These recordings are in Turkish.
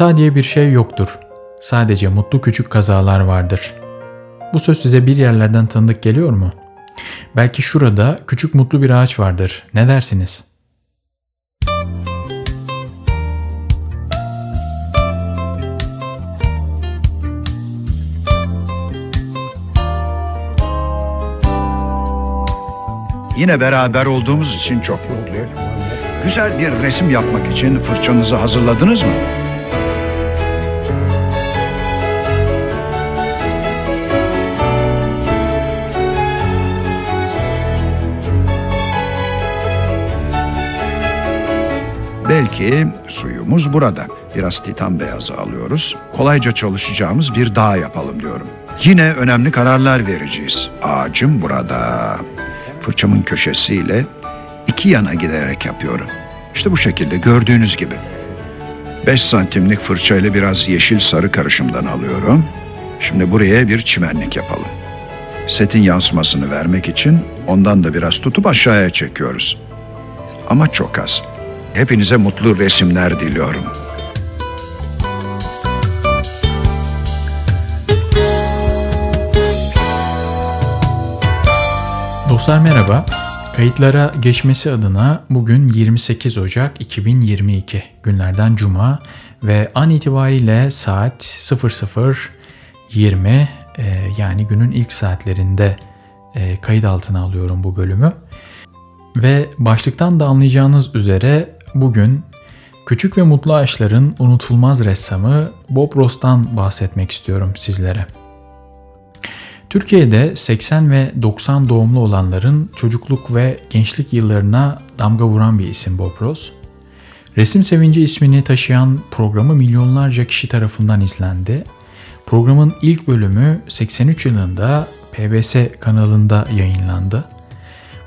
Hata diye bir şey yoktur. Sadece mutlu küçük kazalar vardır. Bu söz size bir yerlerden tanıdık geliyor mu? Belki şurada küçük mutlu bir ağaç vardır. Ne dersiniz?'' Yine beraber olduğumuz için çok mutluyum. Güzel bir resim yapmak için fırçanızı hazırladınız mı? Belki suyumuz burada. Biraz titan beyazı alıyoruz. Kolayca çalışacağımız bir dağ yapalım diyorum. Yine önemli kararlar vereceğiz. Ağacım burada fırçamın köşesiyle iki yana giderek yapıyorum. İşte bu şekilde gördüğünüz gibi. 5 santimlik fırçayla biraz yeşil sarı karışımdan alıyorum. Şimdi buraya bir çimenlik yapalım. Setin yansımasını vermek için ondan da biraz tutup aşağıya çekiyoruz. Ama çok az. Hepinize mutlu resimler diliyorum. Dostlar merhaba. Kayıtlara geçmesi adına bugün 28 Ocak 2022 günlerden Cuma ve an itibariyle saat 00.20 e, yani günün ilk saatlerinde e, kayıt altına alıyorum bu bölümü. Ve başlıktan da anlayacağınız üzere bugün Küçük ve Mutlu Ağaçların unutulmaz ressamı Bob Ross'tan bahsetmek istiyorum sizlere. Türkiye'de 80 ve 90 doğumlu olanların çocukluk ve gençlik yıllarına damga vuran bir isim Bob Ross. Resim Sevinci ismini taşıyan programı milyonlarca kişi tarafından izlendi. Programın ilk bölümü 83 yılında PBS kanalında yayınlandı.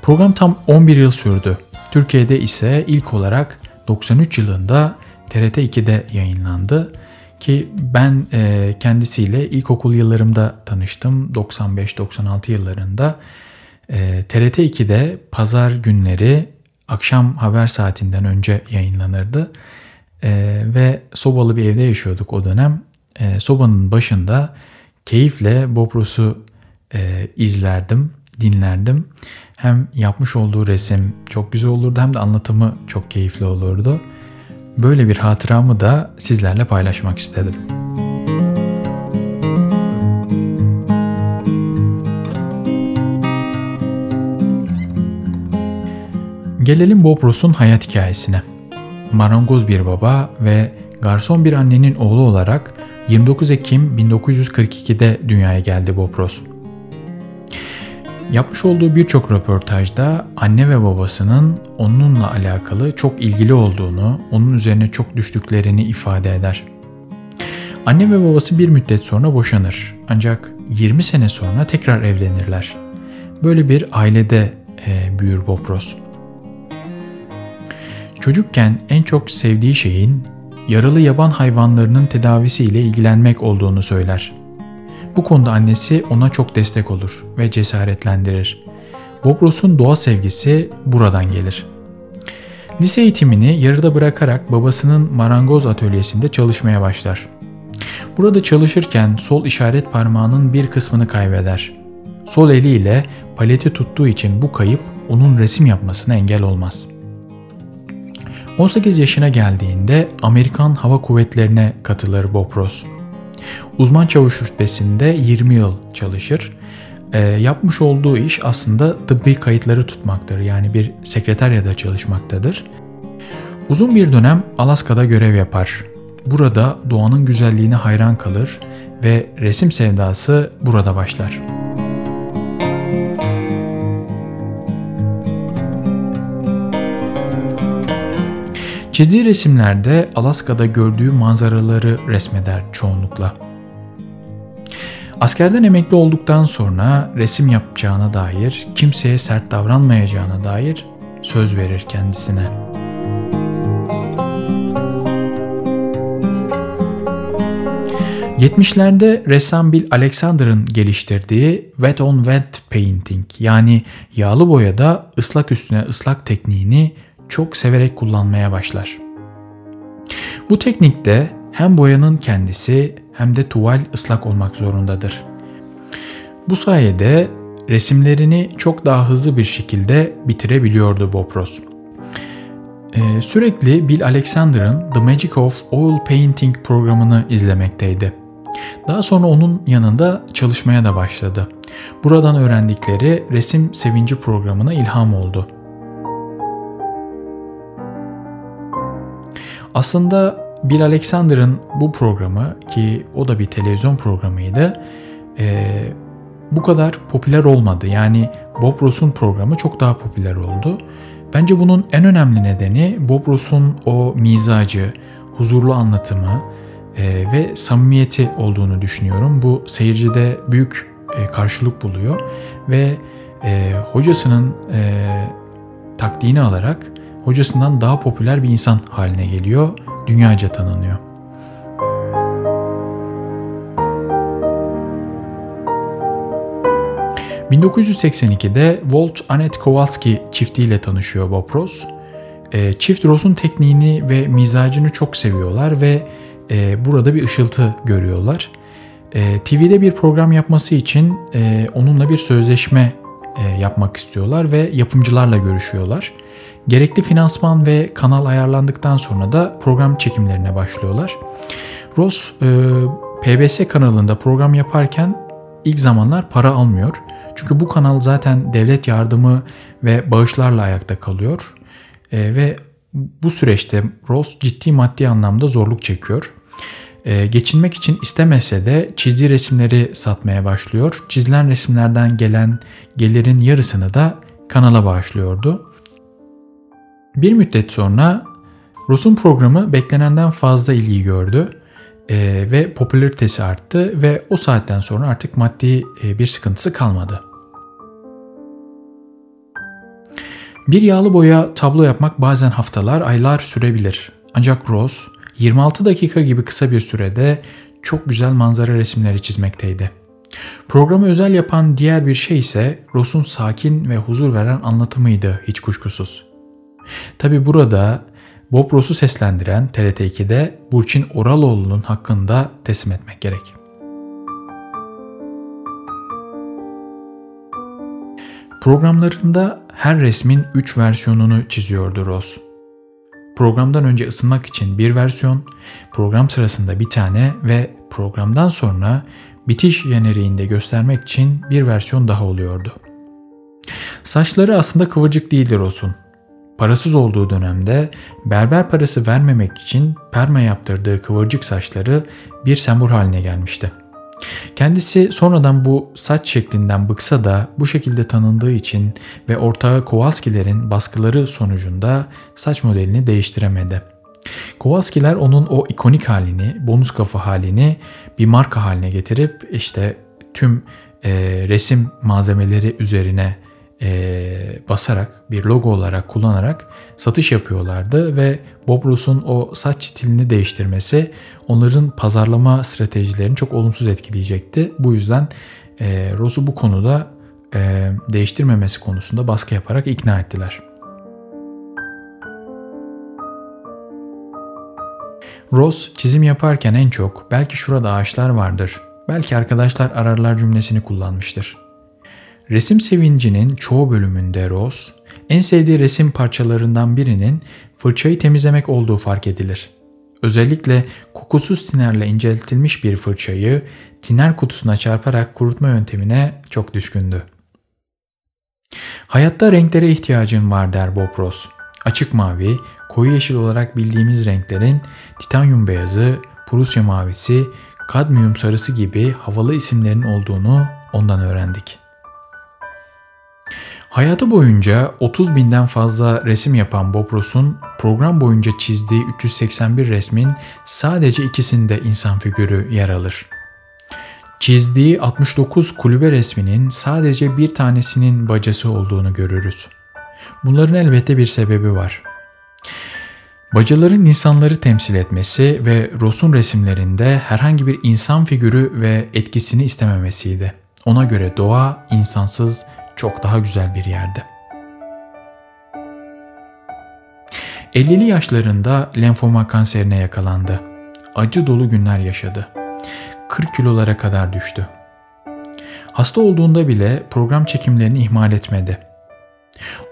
Program tam 11 yıl sürdü. Türkiye'de ise ilk olarak 93 yılında TRT 2'de yayınlandı ki ben e, kendisiyle ilkokul yıllarımda tanıştım. 95-96 yıllarında. E, TRT 2'de pazar günleri akşam haber saatinden önce yayınlanırdı. E, ve sobalı bir evde yaşıyorduk o dönem. E, sobanın başında keyifle Bob Ross'u e, izlerdim, dinlerdim. Hem yapmış olduğu resim çok güzel olurdu hem de anlatımı çok keyifli olurdu. Böyle bir hatıramı da sizlerle paylaşmak istedim. Gelelim Bob Ross'un hayat hikayesine. Marangoz bir baba ve garson bir annenin oğlu olarak 29 Ekim 1942'de dünyaya geldi Bob Ross. Yapmış olduğu birçok röportajda anne ve babasının onunla alakalı çok ilgili olduğunu, onun üzerine çok düştüklerini ifade eder. Anne ve babası bir müddet sonra boşanır. Ancak 20 sene sonra tekrar evlenirler. Böyle bir ailede e, büyür Bob Ross. Çocukken en çok sevdiği şeyin yaralı yaban hayvanlarının tedavisiyle ilgilenmek olduğunu söyler. Bu konuda annesi ona çok destek olur ve cesaretlendirir. Bob Ross'un doğa sevgisi buradan gelir. Lise eğitimini yarıda bırakarak babasının marangoz atölyesinde çalışmaya başlar. Burada çalışırken sol işaret parmağının bir kısmını kaybeder. Sol eliyle paleti tuttuğu için bu kayıp onun resim yapmasına engel olmaz. 18 yaşına geldiğinde Amerikan Hava Kuvvetleri'ne katılır Bob Ross. Uzman çavuş rütbesinde 20 yıl çalışır. E, yapmış olduğu iş aslında tıbbi kayıtları tutmaktır. Yani bir sekreteryada çalışmaktadır. Uzun bir dönem Alaska'da görev yapar. Burada doğanın güzelliğine hayran kalır ve resim sevdası burada başlar. Çizdiği resimlerde Alaska'da gördüğü manzaraları resmeder çoğunlukla. Askerden emekli olduktan sonra resim yapacağına dair, kimseye sert davranmayacağına dair söz verir kendisine. ...70'lerde ressam Bill Alexander'ın geliştirdiği wet on wet painting yani yağlı boyada ıslak üstüne ıslak tekniğini çok severek kullanmaya başlar. Bu teknikte hem boyanın kendisi hem de tuval ıslak olmak zorundadır. Bu sayede resimlerini çok daha hızlı bir şekilde bitirebiliyordu Bob Ross. Ee, sürekli Bill Alexander'ın The Magic of Oil Painting programını izlemekteydi. Daha sonra onun yanında çalışmaya da başladı. Buradan öğrendikleri resim sevinci programına ilham oldu. Aslında Bill Alexander'ın bu programı ki o da bir televizyon programıydı e, bu kadar popüler olmadı. Yani Bob Ross'un programı çok daha popüler oldu. Bence bunun en önemli nedeni Bob Ross'un o mizacı, huzurlu anlatımı e, ve samimiyeti olduğunu düşünüyorum. Bu seyircide büyük e, karşılık buluyor ve e, hocasının e, taktiğini alarak hocasından daha popüler bir insan haline geliyor, dünyaca tanınıyor. ...1982'de Walt Annette Kowalski çiftiyle tanışıyor Bob Ross. E, çift Ross'un tekniğini ve mizacını çok seviyorlar ve e, burada bir ışıltı görüyorlar. E, TV'de bir program yapması için e, onunla bir sözleşme e, yapmak istiyorlar ve yapımcılarla görüşüyorlar. Gerekli finansman ve kanal ayarlandıktan sonra da program çekimlerine başlıyorlar. Ross e, PBS kanalında program yaparken ilk zamanlar para almıyor. Çünkü bu kanal zaten devlet yardımı ve bağışlarla ayakta kalıyor. E, ve bu süreçte Ross ciddi maddi anlamda zorluk çekiyor. Ee, geçinmek için istemese de çizdiği resimleri satmaya başlıyor. Çizilen resimlerden gelen gelirin yarısını da kanala bağışlıyordu. Bir müddet sonra Ross'un programı beklenenden fazla ilgi gördü e, ve popülaritesi arttı ve o saatten sonra artık maddi e, bir sıkıntısı kalmadı. Bir yağlı boya tablo yapmak bazen haftalar, aylar sürebilir. Ancak Ross 26 dakika gibi kısa bir sürede çok güzel manzara resimleri çizmekteydi. Programı özel yapan diğer bir şey ise Ross'un sakin ve huzur veren anlatımıydı hiç kuşkusuz. Tabi burada Bob Ross'u seslendiren TRT2'de Burçin Oraloğlu'nun hakkında teslim etmek gerek. Programlarında her resmin 3 versiyonunu çiziyordu Ross. Programdan önce ısınmak için bir versiyon, program sırasında bir tane ve programdan sonra bitiş jeneriğinde göstermek için bir versiyon daha oluyordu. Saçları aslında kıvırcık değildir Ross'un. Parasız olduğu dönemde berber parası vermemek için perma yaptırdığı kıvırcık saçları bir sembol haline gelmişti. Kendisi sonradan bu saç şeklinden bıksa da bu şekilde tanındığı için ve ortağı Kowalski'lerin baskıları sonucunda saç modelini değiştiremedi. Kowalski'ler onun o ikonik halini, bonus kafa halini bir marka haline getirip işte tüm e, resim malzemeleri üzerine e, basarak bir logo olarak kullanarak satış yapıyorlardı ve Bob Ross'un o saç stilini değiştirmesi onların pazarlama stratejilerini çok olumsuz etkileyecekti. Bu yüzden e, Ross'u bu konuda e, değiştirmemesi konusunda baskı yaparak ikna ettiler. Ross çizim yaparken en çok belki şurada ağaçlar vardır, belki arkadaşlar ararlar cümlesini kullanmıştır. Resim sevincinin çoğu bölümünde Ross, en sevdiği resim parçalarından birinin fırçayı temizlemek olduğu fark edilir. Özellikle kokusuz tinerle inceltilmiş bir fırçayı tiner kutusuna çarparak kurutma yöntemine çok düşkündü. Hayatta renklere ihtiyacın var der Bob Ross. Açık mavi, koyu yeşil olarak bildiğimiz renklerin titanyum beyazı, Prusya mavisi, kadmiyum sarısı gibi havalı isimlerin olduğunu ondan öğrendik. Hayatı boyunca 30 binden fazla resim yapan Bob Ross'un program boyunca çizdiği 381 resmin sadece ikisinde insan figürü yer alır. Çizdiği 69 kulübe resminin sadece bir tanesinin bacası olduğunu görürüz. Bunların elbette bir sebebi var. Bacaların insanları temsil etmesi ve Ross'un resimlerinde herhangi bir insan figürü ve etkisini istememesiydi. Ona göre doğa insansız çok daha güzel bir yerde. 50'li yaşlarında lenfoma kanserine yakalandı. Acı dolu günler yaşadı. 40 kilolara kadar düştü. Hasta olduğunda bile program çekimlerini ihmal etmedi.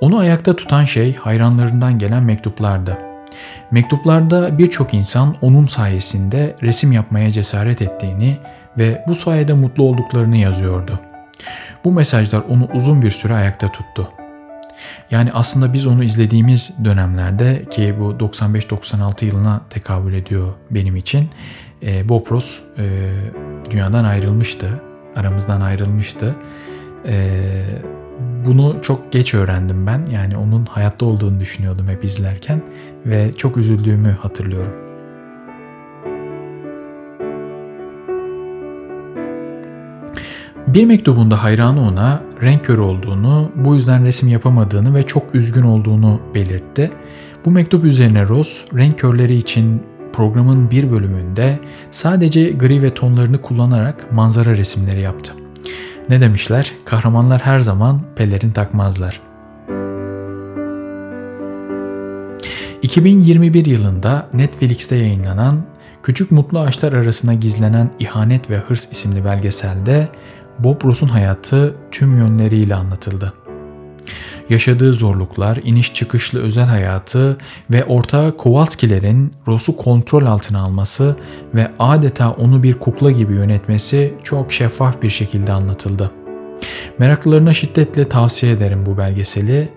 Onu ayakta tutan şey hayranlarından gelen mektuplardı. Mektuplarda birçok insan onun sayesinde resim yapmaya cesaret ettiğini ve bu sayede mutlu olduklarını yazıyordu. Bu mesajlar onu uzun bir süre ayakta tuttu. Yani aslında biz onu izlediğimiz dönemlerde ki bu 95-96 yılına tekabül ediyor benim için. E, Bopros e, dünyadan ayrılmıştı, aramızdan ayrılmıştı. E, bunu çok geç öğrendim ben. Yani onun hayatta olduğunu düşünüyordum hep izlerken ve çok üzüldüğümü hatırlıyorum. Bir mektubunda hayranı ona renk körü olduğunu, bu yüzden resim yapamadığını ve çok üzgün olduğunu belirtti. Bu mektup üzerine Ross, renk körleri için programın bir bölümünde sadece gri ve tonlarını kullanarak manzara resimleri yaptı. Ne demişler? Kahramanlar her zaman pelerin takmazlar. 2021 yılında Netflix'te yayınlanan Küçük Mutlu Ağaçlar Arasına Gizlenen İhanet ve Hırs isimli belgeselde Bob Ross'un hayatı tüm yönleriyle anlatıldı. Yaşadığı zorluklar, iniş çıkışlı özel hayatı ve ortağı Kowalski'lerin Ross'u kontrol altına alması ve adeta onu bir kukla gibi yönetmesi çok şeffaf bir şekilde anlatıldı. Meraklılarına şiddetle tavsiye ederim bu belgeseli.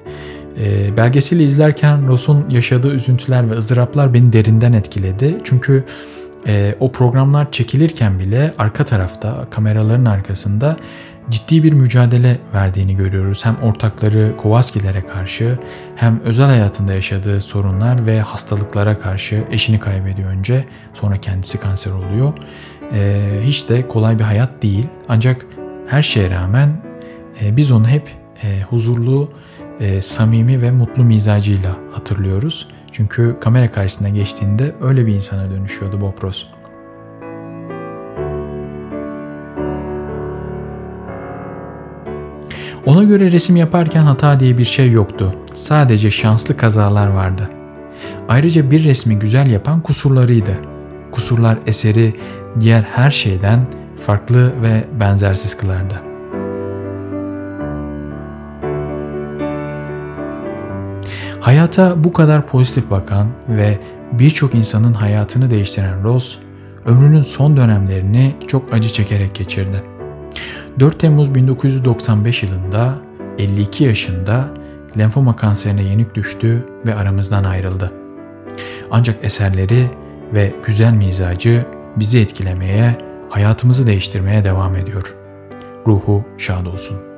E, belgeseli izlerken Ross'un yaşadığı üzüntüler ve ızdıraplar beni derinden etkiledi. Çünkü e, o programlar çekilirken bile arka tarafta kameraların arkasında ciddi bir mücadele verdiğini görüyoruz. Hem ortakları Kowalski'lere karşı hem özel hayatında yaşadığı sorunlar ve hastalıklara karşı eşini kaybediyor önce sonra kendisi kanser oluyor. E, hiç de kolay bir hayat değil ancak her şeye rağmen e, biz onu hep e, huzurlu, e, samimi ve mutlu mizacıyla hatırlıyoruz. Çünkü kamera karşısına geçtiğinde öyle bir insana dönüşüyordu Bob Ross. Ona göre resim yaparken hata diye bir şey yoktu. Sadece şanslı kazalar vardı. Ayrıca bir resmi güzel yapan kusurlarıydı. Kusurlar eseri diğer her şeyden farklı ve benzersiz kılardı. Hayata bu kadar pozitif bakan ve birçok insanın hayatını değiştiren Ross, ömrünün son dönemlerini çok acı çekerek geçirdi. 4 Temmuz 1995 yılında 52 yaşında lenfoma kanserine yenik düştü ve aramızdan ayrıldı. Ancak eserleri ve güzel mizacı bizi etkilemeye, hayatımızı değiştirmeye devam ediyor. Ruhu şad olsun.